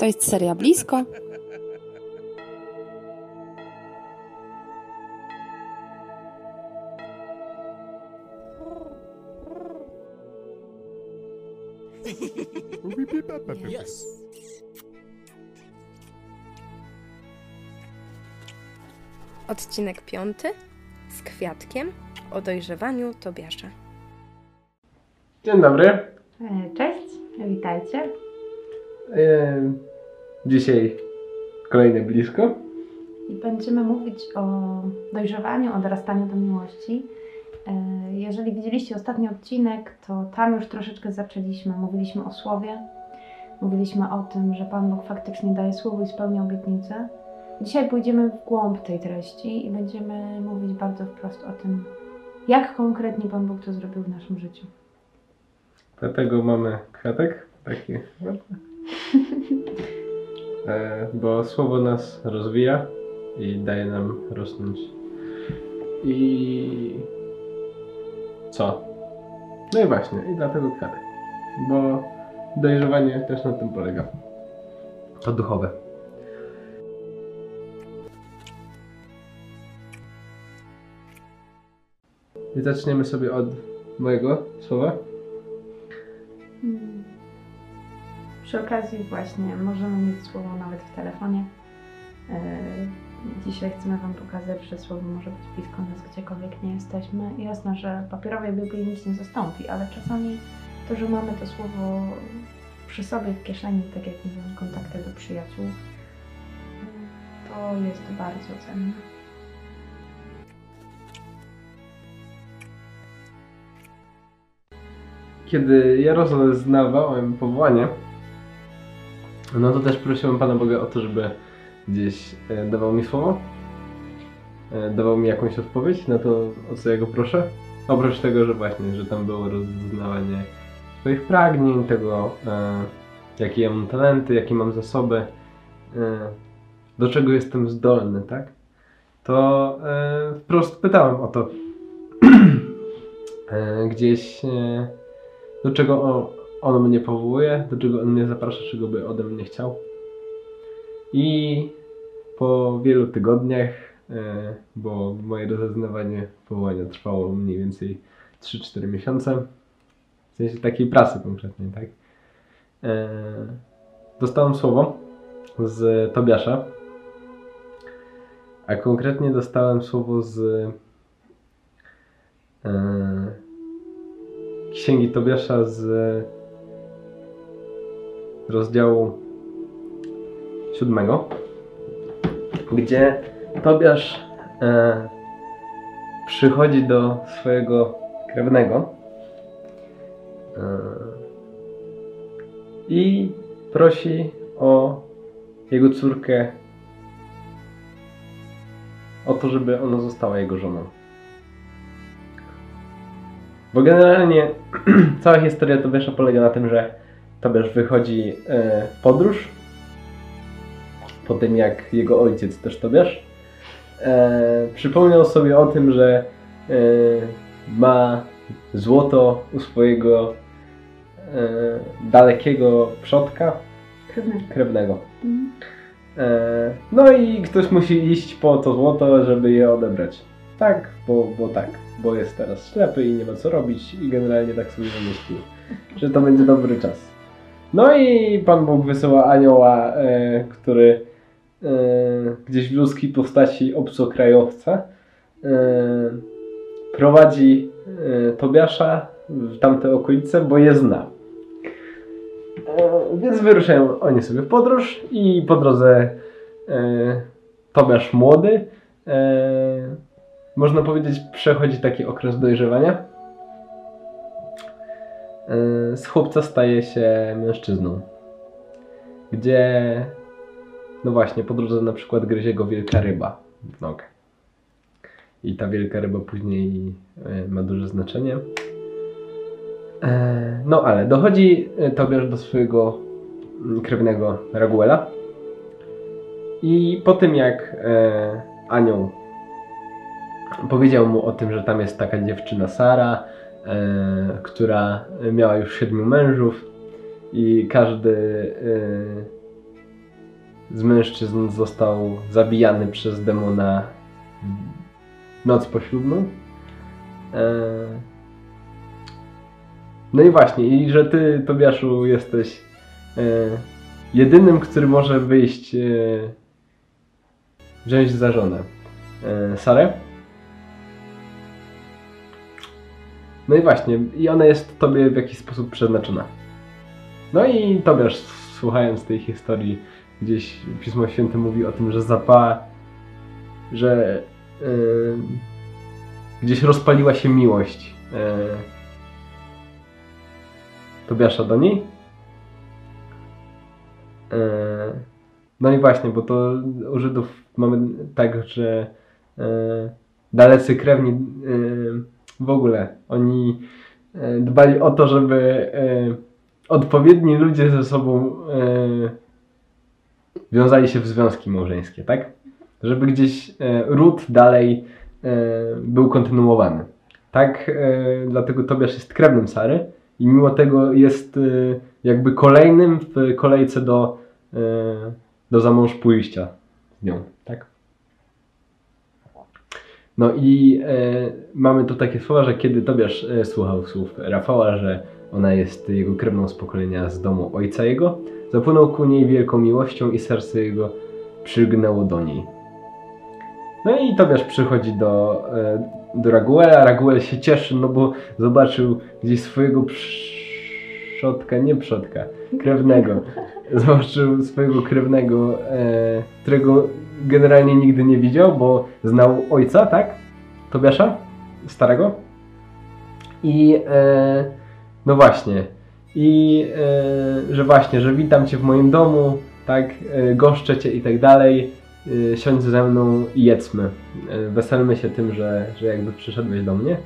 To jest seria blisko. Yes. Odcinek piąty z kwiatkiem o dojrzewaniu Tobiasza. Dzień dobry. E, Cześć, witajcie. E, Dzisiaj kolejne blisko. I będziemy mówić o dojrzewaniu, o dorastaniu do miłości. E, Jeżeli widzieliście ostatni odcinek, to tam już troszeczkę zaczęliśmy. Mówiliśmy o słowie, mówiliśmy o tym, że Pan Bóg faktycznie daje słowo i spełnia obietnice. Dzisiaj pójdziemy w głąb tej treści i będziemy mówić bardzo wprost o tym, jak konkretnie Pan Bóg to zrobił w naszym życiu. Dlatego mamy kwiatek taki. E, Bo słowo nas rozwija i daje nam rosnąć. I co? No i właśnie, i dlatego kwiatek. Bo dojrzewanie też na tym polega. To duchowe. I zaczniemy sobie od mojego słowa. Przy okazji właśnie możemy mieć słowo nawet w telefonie. Yy, Dzisiaj chcemy Wam pokazać, że słowo może być blisko nas gdziekolwiek nie jesteśmy. Jasne, że papierowej Biblii nic nie zastąpi, ale czasami to, że mamy to słowo przy sobie w kieszeni, tak jak nie kontakty do przyjaciół, to jest bardzo cenne. kiedy ja rozeznawałem powołanie, no to też prosiłem Pana Boga o to, żeby gdzieś e, dawał mi słowo, e, dawał mi jakąś odpowiedź na to, o co ja go proszę. Oprócz tego, że właśnie, że tam było rozeznawanie swoich pragnień, tego, e, jakie ja mam talenty, jakie mam zasoby, e, do czego jestem zdolny, tak? To e, wprost pytałem o to. e, gdzieś e, do czego on, on mnie powołuje, do czego on mnie zaprasza, czego by ode mnie chciał. I po wielu tygodniach, e, bo moje rozeznawanie powołania trwało mniej więcej 3-4 miesiące, w sensie takiej pracy konkretnej, tak? E, dostałem słowo z Tobiasza, a konkretnie dostałem słowo z e, Księgi Tobiasza z rozdziału siódmego, gdzie Tobiasz e, przychodzi do swojego krewnego e, i prosi o jego córkę o to, żeby ona została jego żoną. Bo generalnie cała historia Tobiasza polega na tym, że Tobiasz wychodzi e, w podróż po tym jak jego ojciec, też Tobiasz, e, przypomniał sobie o tym, że e, ma złoto u swojego dalekiego przodka krewnego. Mhm. No i ktoś musi iść po to złoto, żeby je odebrać. Tak, bo, bo tak, bo jest teraz ślepy i nie ma co robić i generalnie tak sobie wymyślił, że to będzie dobry czas. No i Pan Bóg wysyła anioła, e, który e, gdzieś w ludzkiej postaci obcokrajowca e, prowadzi e, Tobiasza w tamte okolice, bo je zna. E, Więc wyruszają oni sobie w podróż i po drodze e, Tobiasz młody, można powiedzieć, przechodzi taki okres dojrzewania. E, z chłopca staje się mężczyzną, gdzie no właśnie po drodze na przykład gryzie go wielka ryba w nogę. I ta wielka ryba później e, ma duże znaczenie. E, No ale dochodzi e, Tobiasz do swojego mm, krewnego Raguela i po tym jak e, anioł powiedział mu o tym, że tam jest taka dziewczyna Sara, e, która miała już siedmiu mężów i każdy z mężczyzn został zabijany przez demona noc poślubną. E, No i właśnie, i że ty, Tobiaszu, jesteś e, jedynym, który może wyjść, e, wziąć za żonę e, Sarę. No i właśnie, i ona jest tobie w jakiś sposób przeznaczona. No i Tobiasz, słuchając tej historii, gdzieś Pismo Święte mówi o tym, że zapa, że yy, gdzieś rozpaliła się miłość yy, Tobiasza do niej. Yy, no i właśnie, bo to u Żydów mamy tak, że yy, dalecy krewni yy, w ogóle oni yy, dbali o to, żeby yy, odpowiedni ludzie ze sobą yy, wiązali się w związki małżeńskie, tak? Żeby gdzieś e, ród dalej e, był kontynuowany. Tak, e, dlatego Tobiasz jest krewnym Sary i mimo tego jest e, jakby kolejnym w kolejce do, e, do zamąż pójścia z nią, tak? No i e, mamy tu takie słowa, że kiedy Tobiasz e, słuchał słów Rafała, że ona jest jego krewną z pokolenia z domu ojca jego, Zapłynął ku niej wielką miłością i serce jego przygnęło do niej. No i Tobiasz przychodzi do, e, do Raguela. Raguel się cieszy, no bo zobaczył gdzieś swojego przodka, nie przodka, krewnego. Zobaczył swojego krewnego, e, którego generalnie nigdy nie widział, bo znał ojca, tak? Tobiasza, starego. I e, no właśnie, i e, że właśnie, że witam Cię w moim domu, tak, e, goszczę Cię i tak dalej, e, siądź ze mną i jedzmy. E, weselmy się tym, że, że jakby przyszedłeś do mnie.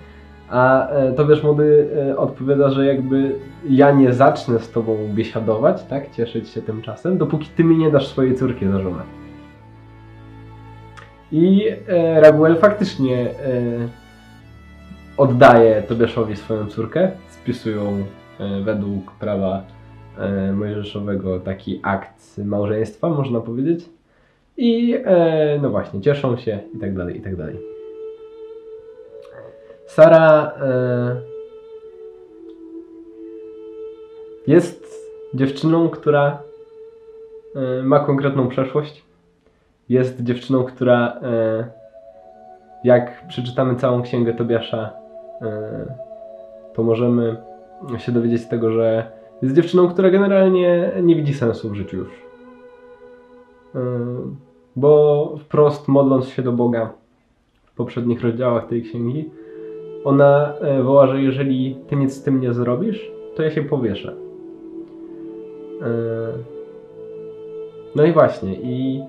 A e, Tobiasz Młody e, odpowiada, że jakby ja nie zacznę z Tobą biesiadować, tak, cieszyć się tym czasem, dopóki Ty mi nie dasz swojej córki za żonę. I e, Raguel faktycznie e, oddaje Tobiaszowi swoją córkę, spisują e, według prawa e, mojżeszowego taki akt małżeństwa, można powiedzieć. I e, no właśnie, cieszą się i tak dalej, i tak dalej. Sara e, jest dziewczyną, która e, ma konkretną przeszłość. Jest dziewczyną, która e, jak przeczytamy całą księgę Tobiasza, e, to możemy się dowiedzieć tego, że jest dziewczyną, która generalnie nie widzi sensu w życiu już. E, Bo wprost modląc się do Boga w poprzednich rozdziałach tej księgi, ona woła, że jeżeli ty nic z tym nie zrobisz, to ja się powieszę. No i właśnie, i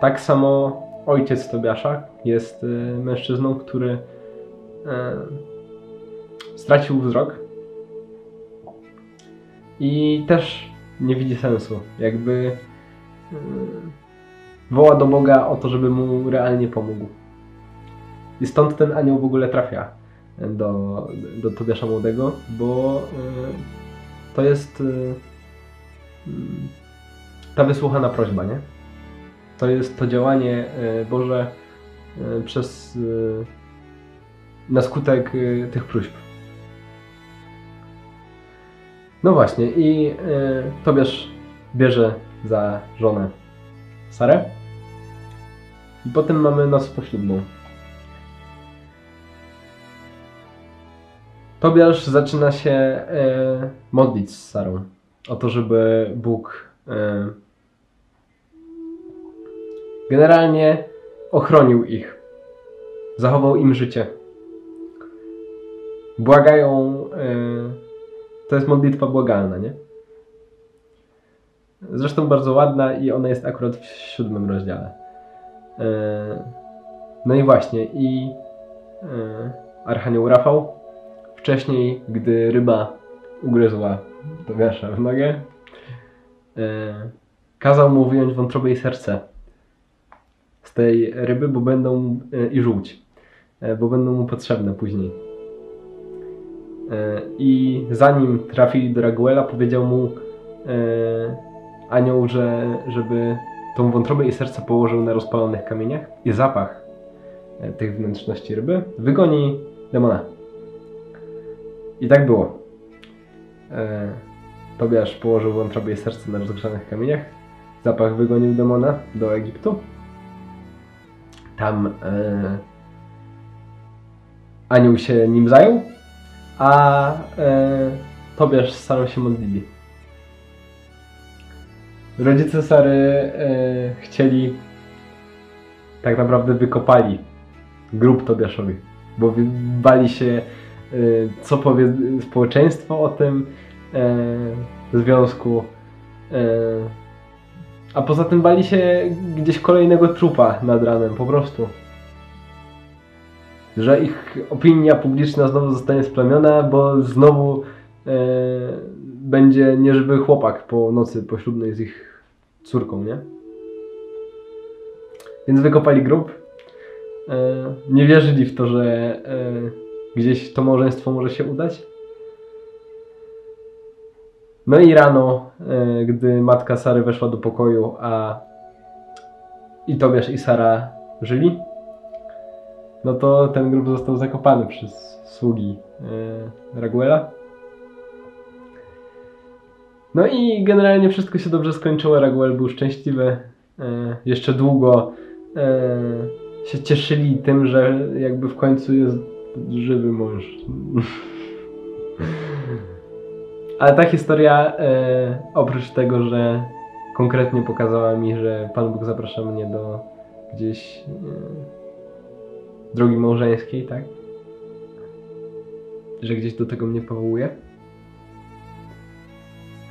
tak samo ojciec Tobiasza jest e, mężczyzną, który e, stracił wzrok i też nie widzi sensu. Jakby e, woła do Boga o to, żeby mu realnie pomógł. I stąd ten anioł w ogóle trafia do, do Tobiasza Młodego, bo e, to jest e, ta wysłuchana prośba, nie? To jest to działanie e, Boże e, przez e, na skutek tych próśb. No właśnie, i Tobiasz bierze za żonę Sarę. I potem mamy noc poślubną. Tobiasz zaczyna się modlić z Sarą o to, żeby Bóg generalnie ochronił ich, zachował im życie. Błagają, e, to jest modlitwa błagalna, nie? Zresztą bardzo ładna i ona jest akurat w siódmym rozdziale. E, no i właśnie, i e, Archanioł Rafał wcześniej, gdy ryba ugryzła Tobiasza w nogę, e, kazał mu wyjąć wątrobę i serce z tej ryby, bo będą e, i żółć, e, bo będą mu potrzebne później. E, I zanim trafili do Raguela, powiedział mu, anioł, że, żeby tą wątrobę i serce położył na rozpalonych kamieniach i zapach tych wnętrzności ryby wygoni demona. I tak było. Tobiasz położył wątrobę i serce na rozgrzanych kamieniach. Zapach wygonił demona do Egiptu. Tam e, anioł się nim zajął, a e, Tobiasz z Sarą się modlili. Rodzice Sary e, chcieli, tak naprawdę wykopali grób Tobiaszowi, bo bali się, e, co powie społeczeństwo o tym e, związku. E, a poza tym bali się gdzieś kolejnego trupa nad ranem, po prostu. Że ich opinia publiczna znowu zostanie splamiona, bo znowu e, będzie nieżywy chłopak po nocy poślubnej z ich córką, nie? Więc wykopali grób. E, nie wierzyli w to, że e, gdzieś to małżeństwo może się udać. No i rano, e, gdy matka Sary weszła do pokoju, a i Tobiasz i Sara żyli, no to ten grób został zakopany przez sługi e, Raguela. No i generalnie wszystko się dobrze skończyło. Raguel był szczęśliwy. E, jeszcze długo się cieszyli tym, że jakby w końcu jest żywy mąż. Ale ta historia, e, oprócz tego, że konkretnie pokazała mi, że Pan Bóg zaprasza mnie do gdzieś e, drogi małżeńskiej, tak? Że gdzieś do tego mnie powołuje.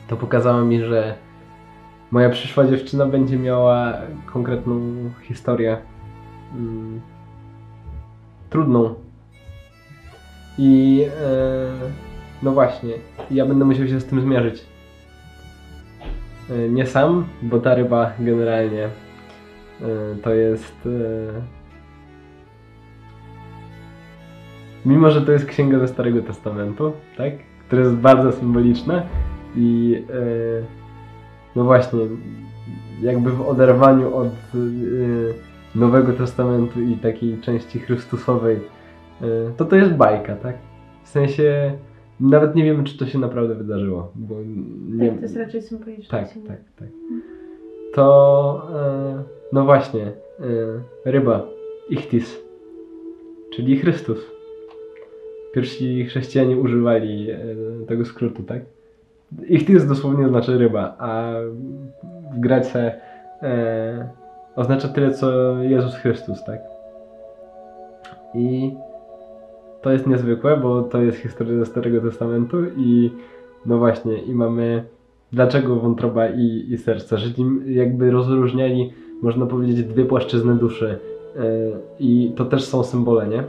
To pokazała mi, że moja przyszła dziewczyna będzie miała konkretną historię. Mm, trudną. I e, no właśnie, ja będę musiał się z tym zmierzyć. E, nie sam, bo ta ryba generalnie e, to jest. E, mimo, że to jest księga ze Starego Testamentu, tak? Która jest bardzo symboliczna i no właśnie, jakby w oderwaniu od Nowego Testamentu i takiej części Chrystusowej, to to jest bajka, tak? W sensie nawet nie wiemy, czy to się naprawdę wydarzyło, bo nie Tak, to jest raczej symboliczne. tak, tak, tak. To e, no właśnie, e, ryba, ichtis, czyli Chrystus. Pierwsi chrześcijanie używali e, tego skrótu, tak? Ichtis dosłownie znaczy ryba, a w Grece e, oznacza tyle, co Jezus Chrystus, tak? I to jest niezwykłe, bo to jest historia ze Starego Testamentu i no właśnie, i mamy dlaczego wątroba i, i serce, im jakby rozróżniali, można powiedzieć, dwie płaszczyzny duszy E, i to też są symbole, nie? E,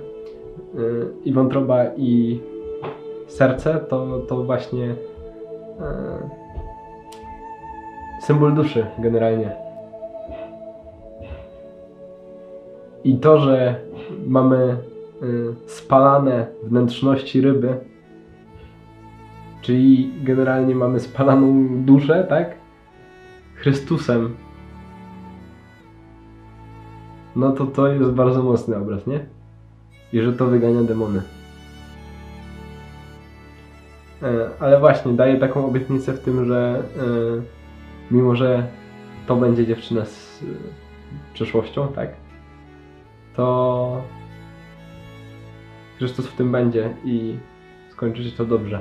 I wątroba i serce to, to właśnie e, symbol duszy generalnie. I to, że mamy spalane wnętrzności ryby, czyli generalnie mamy spalaną duszę, tak? Chrystusem. No to to jest bardzo mocny obraz, nie? I że to wygania demony. E, Ale właśnie, daje taką obietnicę w tym, że e, mimo, że to będzie dziewczyna z e, przeszłością, tak? To Chrystus w tym będzie i skończy się to dobrze.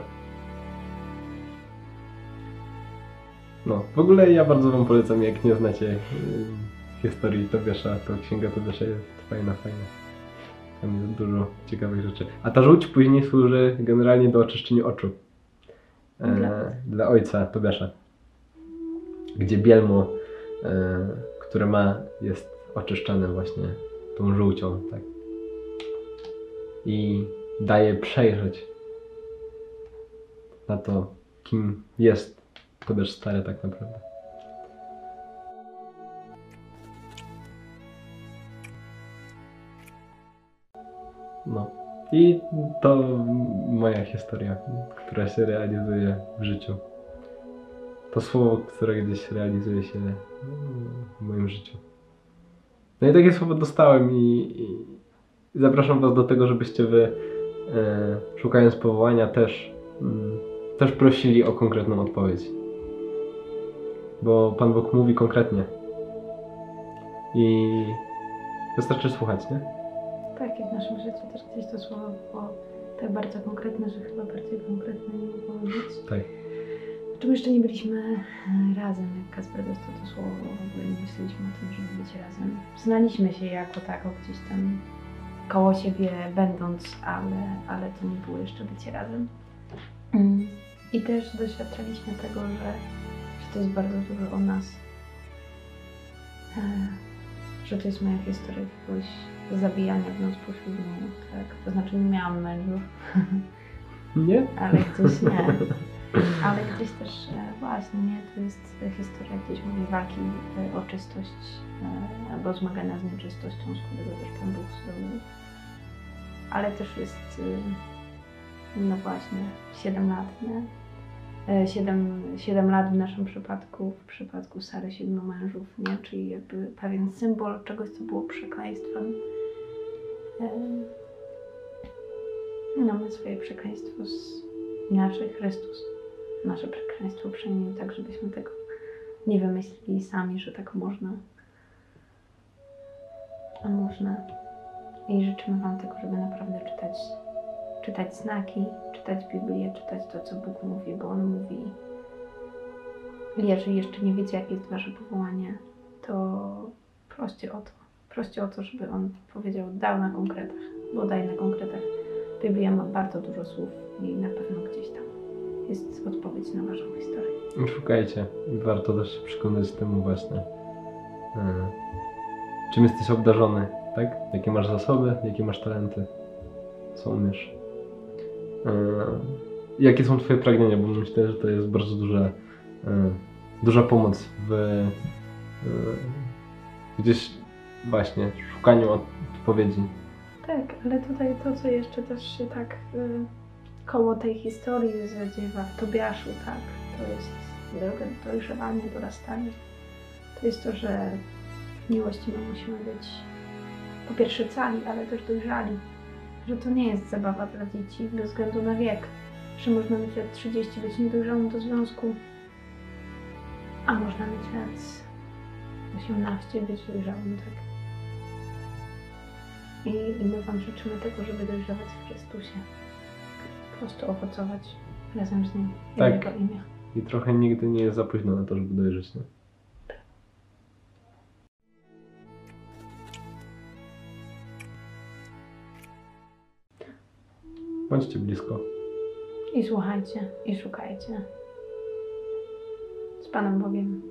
No, w ogóle ja bardzo wam polecam, jak nie znacie y, historii Tobiasza, to księga Tobiasza jest fajna, fajna. Tam jest dużo ciekawych rzeczy. A ta żółć później służy generalnie do oczyszczenia oczu. E, Dla? dla ojca Tobiasza. Gdzie bielmo, e, które ma, jest oczyszczane właśnie tą żółcią, tak. I daje przejrzeć na to, kim jest Tobiasz stary tak naprawdę. No. I to moja historia, która się realizuje w życiu. to słowo, które gdzieś realizuje się w moim życiu. No i takie słowo dostałem i, i zapraszam Was do tego, żebyście Wy, e, szukając powołania, też, mm, też prosili o konkretną odpowiedź. Bo Pan Bóg mówi konkretnie. I wystarczy słuchać, nie? Tak, jak w naszym życiu też gdzieś to słowo było tak bardzo konkretne, że chyba bardziej konkretne nie mogło być. Tak. Czym jeszcze nie byliśmy razem, jak Kasper dostał to słowo, w ogóle nie myśleliśmy o tym, żeby być razem. Znaliśmy się jako tako gdzieś tam koło siebie będąc, ale, ale to nie było jeszcze bycie razem. Mm. I też doświadczaliśmy tego, że, że to jest bardzo dużo o nas. E, że to jest moja historia jakiegoś zabijania w noc poślubną, tak? To znaczy nie miałam mężów, Nie? ale gdzieś nie. Ale gdzieś też e, właśnie, nie? To jest historia gdzieś mojej walki e, o czystość e, albo zmagania z nieczystością, z którego też Pan Bóg zrobił. Ale też jest, no właśnie, 7 lat, nie? 7, 7 lat w naszym przypadku, w przypadku Sary 7 mężów, nie? Czyli jakby pewien symbol czegoś, co było przekleństwem. No, my swoje przekleństwo z inaczej Chrystus nasze przekleństwo przemienił tak, żebyśmy tego nie wymyślili sami, że tak można. A można. I życzymy Wam tego, żeby naprawdę czytać, czytać znaki, czytać Biblię, czytać to, co Bóg mówi, bo On mówi. Jeżeli jeszcze nie wiecie, jakie jest Wasze powołanie, to proście o to. Proście o to, żeby On powiedział, dał na konkretach, bo daj na konkretach. Biblia ma bardzo dużo słów i na pewno gdzieś tam jest odpowiedź na Waszą historię. Szukajcie. Warto też się przekonać temu właśnie. e, Czym jesteś obdarzony, tak? Jakie masz zasoby, jakie masz talenty, co umiesz. E, Jakie są Twoje pragnienia, bo myślę, że to jest bardzo duża, e, duża pomoc w gdzieś właśnie szukaniu odpowiedzi. Tak, ale tutaj to, co jeszcze też się tak y, koło tej historii zadziewa w Tobiaszu, tak, to jest droga dojrzewanie, dorastanie. To jest to, że w miłości my musimy być po pierwsze cali, ale też dojrzali. Że to nie jest zabawa dla dzieci bez względu na wiek. Że można mieć lat 30, być niedojrzałym do związku, a można mieć lat 18, być dojrzałym, tak. I, I my Wam życzymy tego, żeby dojrzewać w Chrystusie. Prostu owocować razem z Nim Tak. Jego imię. I trochę nigdy nie jest za późno na to, żeby dojrzeć. Nie? Bądźcie blisko. I słuchajcie, i szukajcie. Z Panem Bogiem.